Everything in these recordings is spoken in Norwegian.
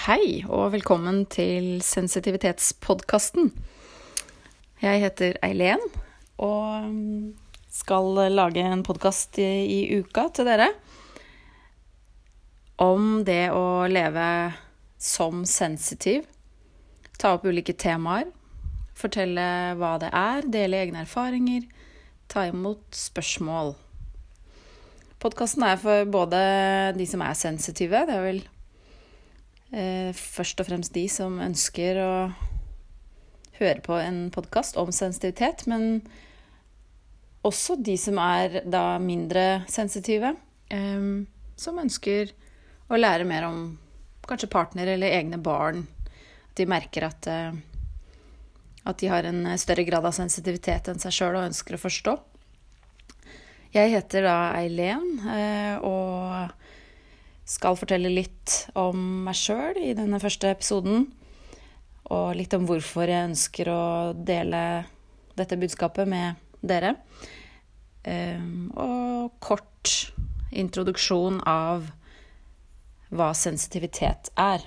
Hei, og velkommen til Sensitivitetspodkasten. Jeg heter Eileen og skal lage en podkast i, i, uka til dere om det å leve som sensitiv. Ta opp ulike temaer. Fortelle hva det er, dele egne erfaringer, ta imot spørsmål. Podkasten er for både de som er sensitive, det er vel først og fremst de som ønsker å høre på en podkast om sensitivitet, men også de som er da mindre sensitive, eh, som ønsker å lære mer om kanskje partner eller egne barn. At de merker at, eh, at de har en større grad av sensitivitet enn seg sjøl og ønsker å forstå. Jeg heter da Eileen eh, og skal fortelle litt om meg sjøl i denne første episoden. Og litt om hvorfor jeg ønsker å dele dette budskapet med dere. Ehm, og kort introduksjon av hva sensitivitet er.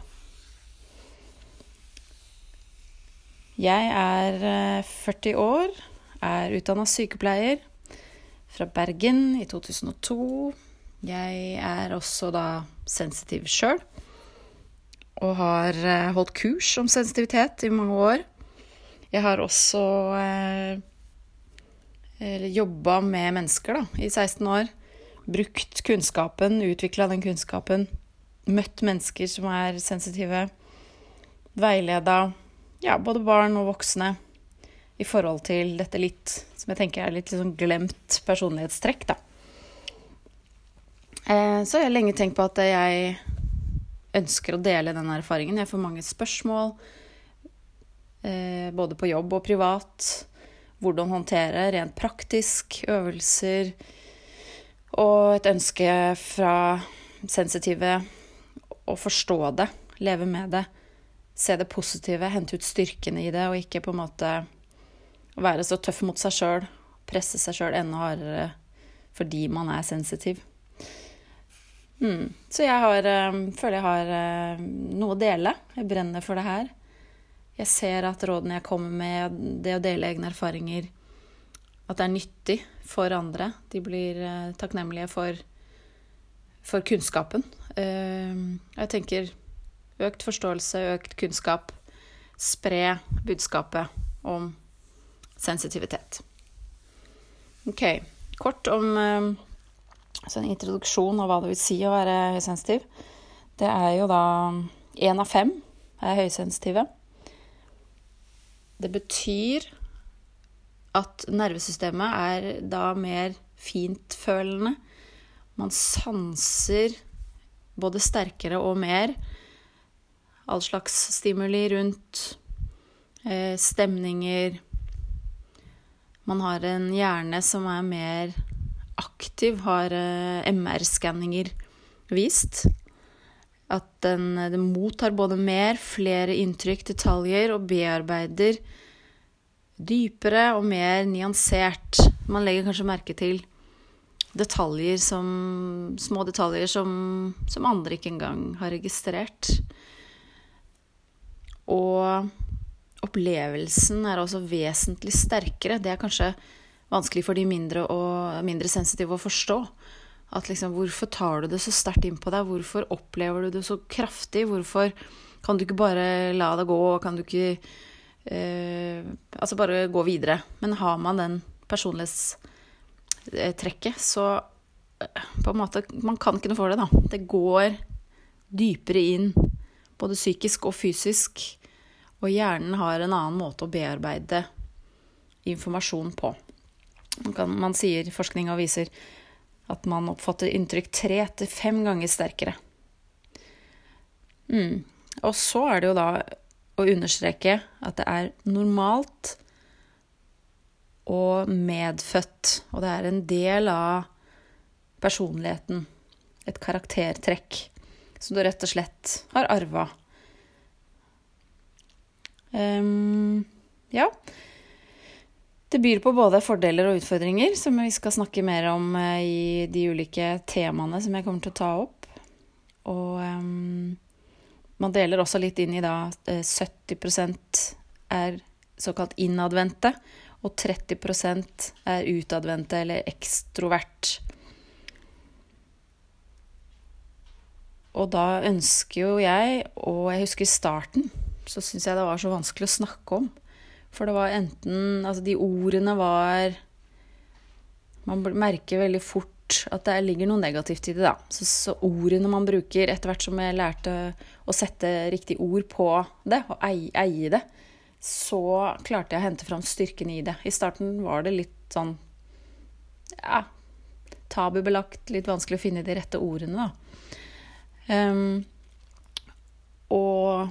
Jeg er 40 eh, år, er utdanna sykepleier fra Bergen i 2002. Jeg er også da sensitiv sjøl. Og har eh, holdt kurs om sensitivitet i mange år. Jeg har også eh, jobba med mennesker da, i 16 år. Brukt kunnskapen, utvikla den kunnskapen. Møtt mennesker som er sensitive. Veileda ja, både barn og voksne i forhold til dette litt som jeg tenker er litt liksom glemt personlighetstrekk, da. Eh, så jeg har lenge tenkt på at jeg ønsker å dele den erfaringen. Jeg får mange spørsmål, eh, både på jobb og privat. Hvordan håndtere rent praktisk, øvelser. Og et ønske fra sensitive å forstå det, leve med det. Se det positive, hente ut styrkene i det, og ikke på en måte være så tøff mot seg sjøl, presse seg sjøl enda hardere fordi man er sensitiv. Mm. Så jeg har, um, føler jeg har uh, noe å dele. Jeg brenner for det her. Jeg ser at rådene jeg kommer med, det å dele egne erfaringer, at det er nyttig for andre. De blir uh, takknemlige for, for kunnskapen. Jeg tenker økt forståelse, økt kunnskap. Spre budskapet om sensitivitet. Ok, kort om altså en introduksjon av hva det vil si å være høysensitiv. Det er jo da én av fem er høysensitive. Det betyr at nervesystemet er da mer fintfølende. Man sanser både sterkere og mer all slags stimuli rundt eh, stemninger, man har en hjerne som er mer aktiv, har eh, MR-skanninger vist. At den, den, mottar både mer, flere inntrykk, detaljer, og bearbeider dypere og mer nyansert. Man legger kanskje merke til detaljer som Små detaljer som, som andre ikke engang har registrert. Og opplevelsen er også vesentlig sterkere. Det er kanskje vanskelig for de mindre, og, mindre sensitive å forstå. At liksom, hvorfor tar du det så sterkt inn på deg? Hvorfor opplever du det så kraftig? Hvorfor kan du ikke bare la det gå? Kan du ikke eh, Altså bare gå videre? Men har man den personlighetstrekket, så eh, på en måte Man kan ikke noe for det, da. Det går dypere inn, både psykisk og fysisk. Og hjernen har en annen måte å bearbeide informasjon på. Man, kan, man sier, Forskninga viser at man oppfatter inntrykk tre til fem ganger sterkere. Mm. Og så er det jo da å understreke at det er normalt og medfødt. Og det er en del av personligheten. Et karaktertrekk som du rett og slett har arva Um, ja. Det byr på både fordeler og utfordringer, som vi skal snakke mer om eh, i de ulike temaene som jeg kommer til å ta opp. Og um, man deler også litt inn i da 70% er såkalt innadvendte, og 30% er utadvendte eller ekstrovert. Og da ønsker jo jeg, og jeg husker i starten, så syns jeg det var så vanskelig å snakke om. For det var enten Altså, de ordene var Man merker veldig fort at det ligger noe negativt i det, da. Så, så ordene man bruker etter hvert som jeg lærte å sette riktig ord på det, og eie, det, så klarte jeg å hente fram styrken i det. I starten var det litt sånn ja, tabubelagt, litt vanskelig å finne de rette ordene, da. Um, og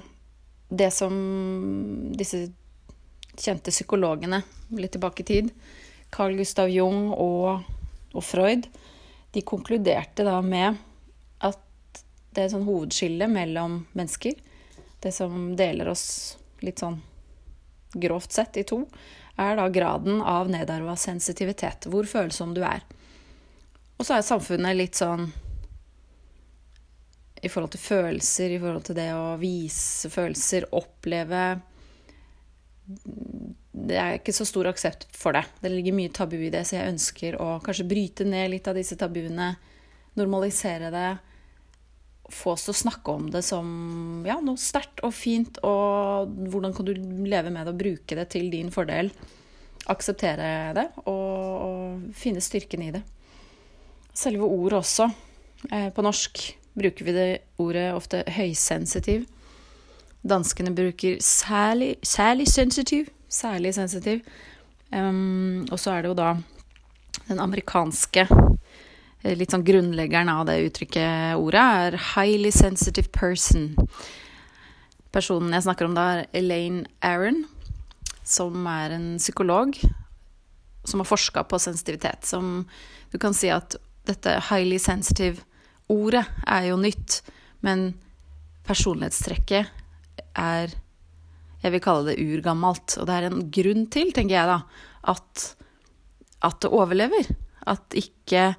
det som disse kjente psykologene litt tilbake i tid, Carl Gustav Jung og, og Freud, de konkluderte da med at det er et sånn hovedskille mellom mennesker, det som deler oss litt sånn grovt sett i to, er da graden av nedarva sensitivitet, hvor følsom du er. Og så er samfunnet litt sånn i forhold til følelser, i forhold til det å vise følelser, oppleve Det er ikke så stor aksept for det. Det ligger mye tabu i det, så jeg ønsker å kanskje bryte ned litt av disse tabuene. Normalisere det. Få oss til å snakke om det som ja, noe sterkt og fint, og hvordan kan du leve med det og bruke det til din fordel. Akseptere det og, og finne styrken i det. Selve ordet også, eh, på norsk bruker vi det ordet ofte høysensitiv. Danskene bruker særlig, særlig sensitiv. Særlig sensitiv. Um, og så er det jo da den amerikanske eh, litt sånn grunnleggeren av det uttrykket ordet, er highly sensitive person. Personen jeg snakker om da, er Elaine Aron, som er en psykolog som har forska på sensitivitet. Som du kan si at dette highly sensitive Ordet er jo nytt, men personlighetstrekket er Jeg vil kalle det urgammelt. Og det er en grunn til, tenker jeg da, at, at det overlever. At ikke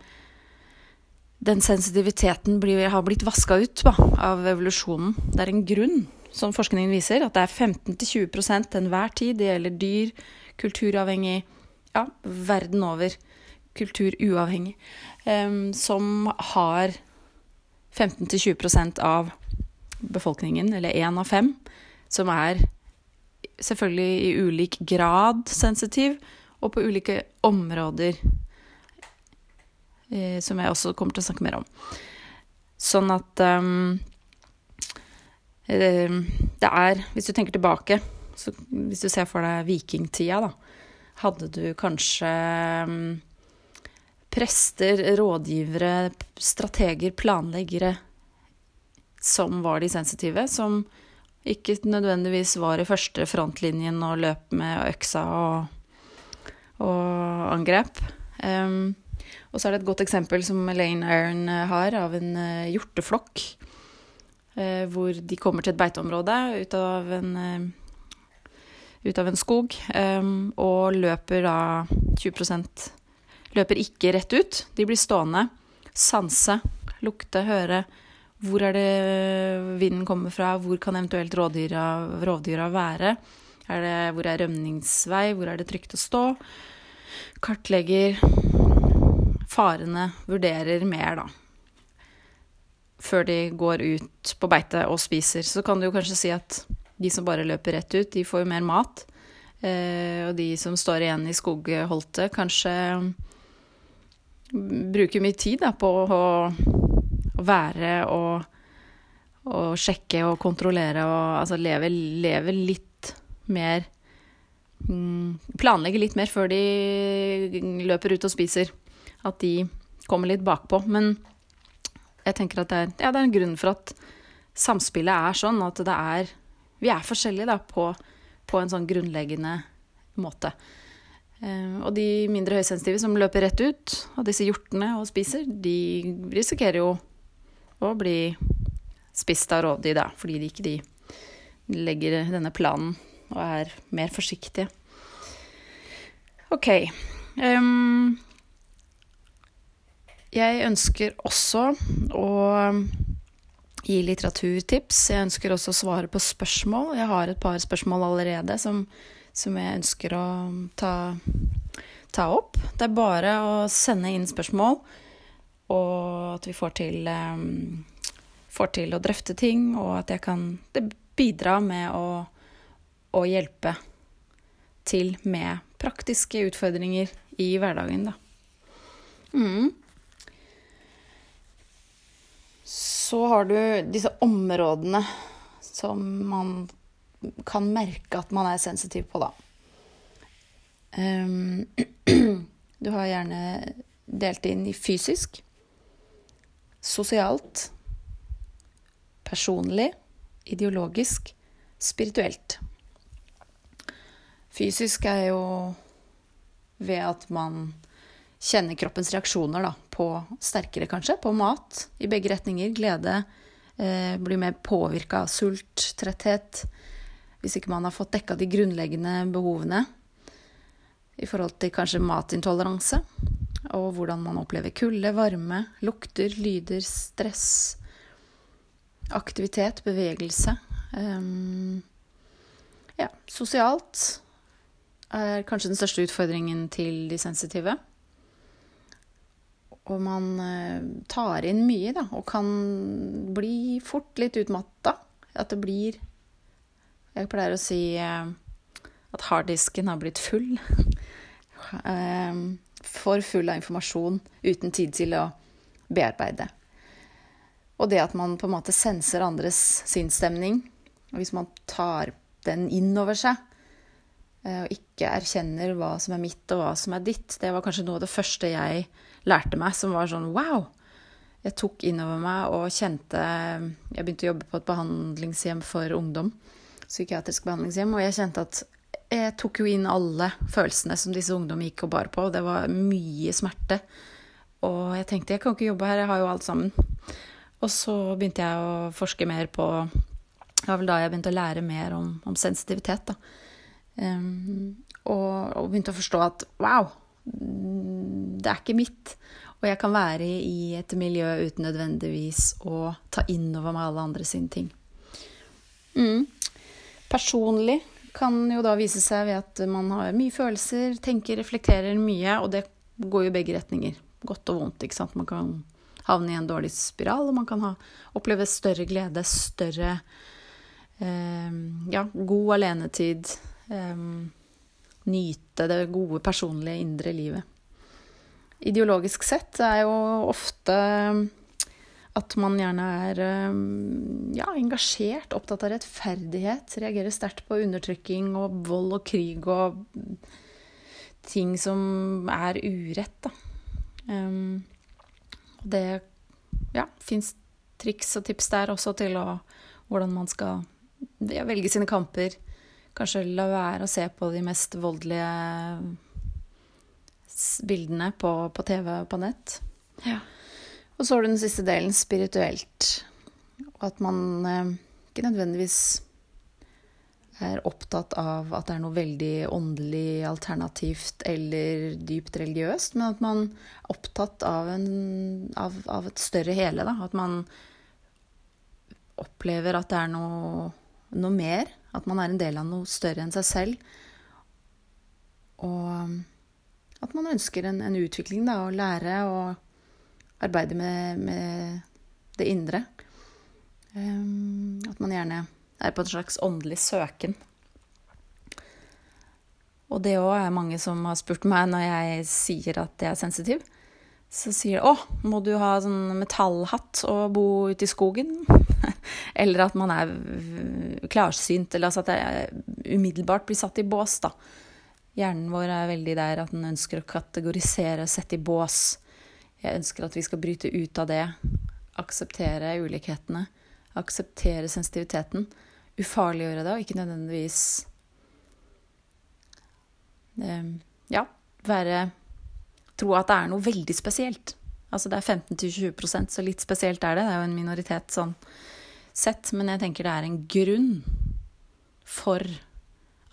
den sensitiviteten blir, har blitt vaska ut ba, av evolusjonen. Det er en grunn, som forskningen viser, at det er 15-20 til enhver tid. Det gjelder dyr, kulturavhengig, ja, verden over. Kulturuavhengig. Um, som har 15-20% av befolkningen, eller én av fem, som er selvfølgelig i ulik grad sensitiv, og på ulike områder, eh, som jeg også kommer til å snakke mer om. Sånn at um, det er Hvis du tenker tilbake, hvis du ser for deg vikingtida, da, hadde du kanskje um, prester, rådgivere, strateger, planleggere som var de sensitive, som ikke nødvendigvis var i første frontlinjen og løp med øksa og, og angrep. Um, og så er det et godt eksempel som Elaine Iron har, av en uh, hjorteflokk. Uh, hvor de kommer til et beiteområde ut av en, uh, ut av en skog, um, og løper da 20% løper ikke rett ut. De blir stående, sanse, lukte, høre. Hvor er det vinden kommer fra? Hvor kan eventuelt rovdyra, rovdyra være? Er det, hvor er rømningsvei? Hvor er det trygt å stå? Kartlegger farene, vurderer mer, da. Før de går ut på beite og spiser. Så kan du jo kanskje si at de som bare løper rett ut, de får jo mer mat. Eh, og de som står igjen i skogholtet, kanskje bruker mye tid da, på å, å være og, og, sjekke og kontrollere og altså leve, leve litt mer mm, Planlegge litt mer før de løper ut og spiser. At de kommer litt bakpå. Men jeg tenker at det er, ja, det er en grunn for at samspillet er sånn at det er Vi er forskjellige da, på, på en sånn grunnleggende måte. Eh, og de mindre høysensitive som løper rett ut av disse hjortene og spiser, de risikerer jo å bli spist av rovdyr, da, fordi de ikke de legger denne planen og er mer forsiktige. OK. Um, jeg ønsker også å gi litteraturtips. Jeg ønsker også å svare på spørsmål. Jeg har et par spørsmål allerede som, som jeg ønsker å ta, ta, opp. Det er bare å sende inn spørsmål, og at vi får til, får til å drøfte ting, og at jeg kan bidra med å, å hjelpe til med praktiske utfordringer i hverdagen, da. Mm. Så har du disse områdene som man kan merke at man er sensitiv på, da. Um, du har gjerne delt inn i fysisk, sosialt, personlig, ideologisk, spirituelt. Fysisk er jo ved at man kjenner kroppens reaksjoner da, på sterkere, kanskje, på mat i begge retninger. Glede. Eh, blir mer påvirka av sult, tretthet. Hvis ikke man har fått dekka de grunnleggende behovene i forhold til kanskje matintoleranse. Og hvordan man opplever kulde, varme, lukter, lyder, stress, aktivitet, bevegelse. Um, ja, sosialt er kanskje den største utfordringen til de sensitive. Og man eh, tar inn mye, da, og kan bli fort litt utmatta. At det blir Jeg pleier å si eh, at harddisken har blitt full. Eh, for full av informasjon uten tid til å bearbeide. Og det at man på en måte senser andres sinnsstemning. Og hvis man tar den inn over seg, Eh, og ikke erkjenner hva som er mitt og hva som er ditt. Det var kanskje noe av det første jeg lærte meg, som var sånn wow! Jeg tok innover meg og kjente Jeg begynte å jobbe på et behandlingshjem for ungdom. Psykiatrisk behandlingshjem. Og jeg kjente at jeg tok jo inn alle følelsene som disse ungdommene gikk og bar på. Det var mye smerte. Og jeg tenkte jeg kan ikke jobbe her, jeg har jo alt sammen. Og så begynte jeg å forske mer på Det var vel da jeg begynte å lære mer om, om sensitivitet. da Um, og, og, begynte å forstå at wow, det er ikke mitt. Og jeg kan være i et miljø uten nødvendigvis å ta inn over meg alle andre sine ting. Mm. Personlig kan jo da vise seg ved at man har mye følelser, tenker, reflekterer mye, og det går jo begge retninger. Godt og vondt, ikke sant. Man kan havne i en dårlig spiral, og man kan ha, oppleve større glede, større eh, ja, god alenetid, Eh, nyte det gode, personlige, indre livet. Ideologisk sett er jo ofte at man gjerne er ja, engasjert, opptatt av rettferdighet, reagerer sterkt på undertrykking og vold og krig og ting som er urett, da. Um, det ja, fins triks og tips der også til å, hvordan man skal ja, velge sine kamper kanskje la være å se på de mest voldelige bildene på, på TV og på nett. Ja. Og så har du den siste delen, spirituelt. Og at man eh, ikke nødvendigvis er opptatt av at det er noe veldig åndelig alternativt eller dypt religiøst, men at man er opptatt av, en, av, av et større hele. Da. At man opplever at det er noe, noe mer at man er en del av noe større enn seg selv. Og um, at man ønsker en, en utvikling, da, å lære og arbeide med, med det indre. Um, at man gjerne er på en slags åndelig søken. Og det òg er mange som har spurt meg når jeg sier at jeg er sensitiv. Så sier de 'Å, må du ha sånn metallhatt og bo ute i skogen?' eller at man er klarsynt, eller altså at jeg umiddelbart blir satt i bås, da. Hjernen vår er veldig der at den ønsker å kategorisere, sette i bås. Jeg ønsker at vi skal bryte ut av det. Akseptere ulikhetene. Akseptere sensitiviteten. Ufarliggjøre det, og ikke nødvendigvis eh, Ja, være tro at det er noe veldig spesielt. Altså det er 15-20% så litt spesielt er det. Det er jo en minoritet sånn sett. Men jeg tenker det er en grunn for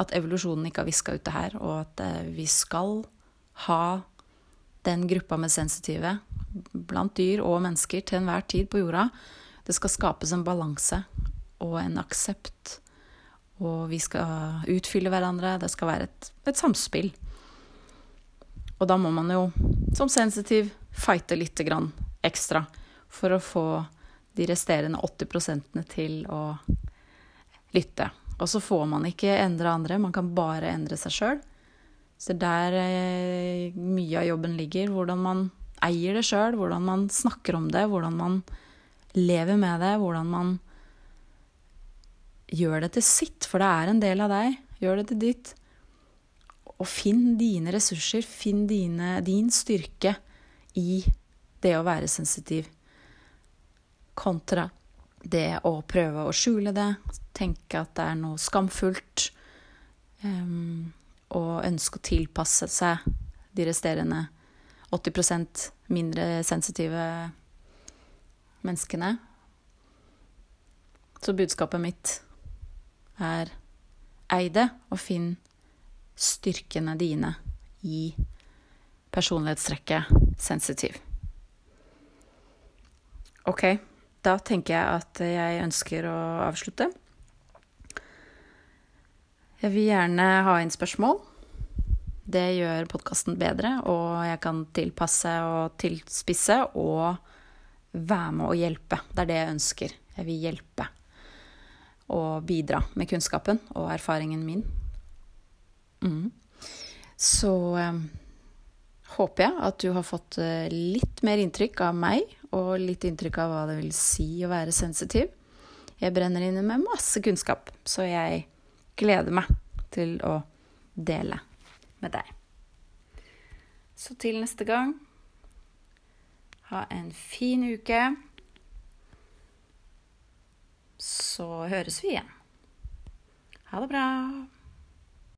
at evolusjonen ikke har viska ut det her, og at eh, vi skal ha den gruppa med sensitive blant dyr og mennesker til enhver tid på jorda. Det skal skapes en balanse og en aksept. Og vi skal utfylle hverandre. Det skal være et, et samspill. Og da må man jo, som sensitiv, fighte lite grann ekstra for å få de resterende 80% til å lytte. Og så får man ikke endre andre, man kan bare endre seg sjøl. Så der eh, mye av jobben ligger. Hvordan man eier det sjøl, hvordan man snakker om det, hvordan man lever med det, hvordan man gjør det til sitt, for det er en del av deg. Gjør det til ditt. Og finn dine ressurser, finn dine, din styrke i det å være sensitiv, kontra det å prøve å skjule det, tenke at det er noe skamfullt, um, og ønske å tilpasse seg de resterende 80% mindre sensitive menneskene. Så budskapet mitt er ei det, og finn styrkene dine i personlighetstrekket sensitiv. Ok, da tenker jeg at jeg ønsker å avslutte. Jeg vil gjerne ha inn spørsmål. Det gjør podkasten bedre, og jeg kan tilpasse og tilspisse og være med å hjelpe. Det er det jeg ønsker. Jeg vil hjelpe og bidra med kunnskapen og erfaringen min. Mm. Så um, håper jeg at du har fått uh, litt mer inntrykk av meg, og litt inntrykk av hva det vil si å være sensitiv. Jeg brenner inne med masse kunnskap, så jeg gleder meg til å dele med deg. Så til neste gang ha en fin uke. Så høres vi igjen. Ha det bra.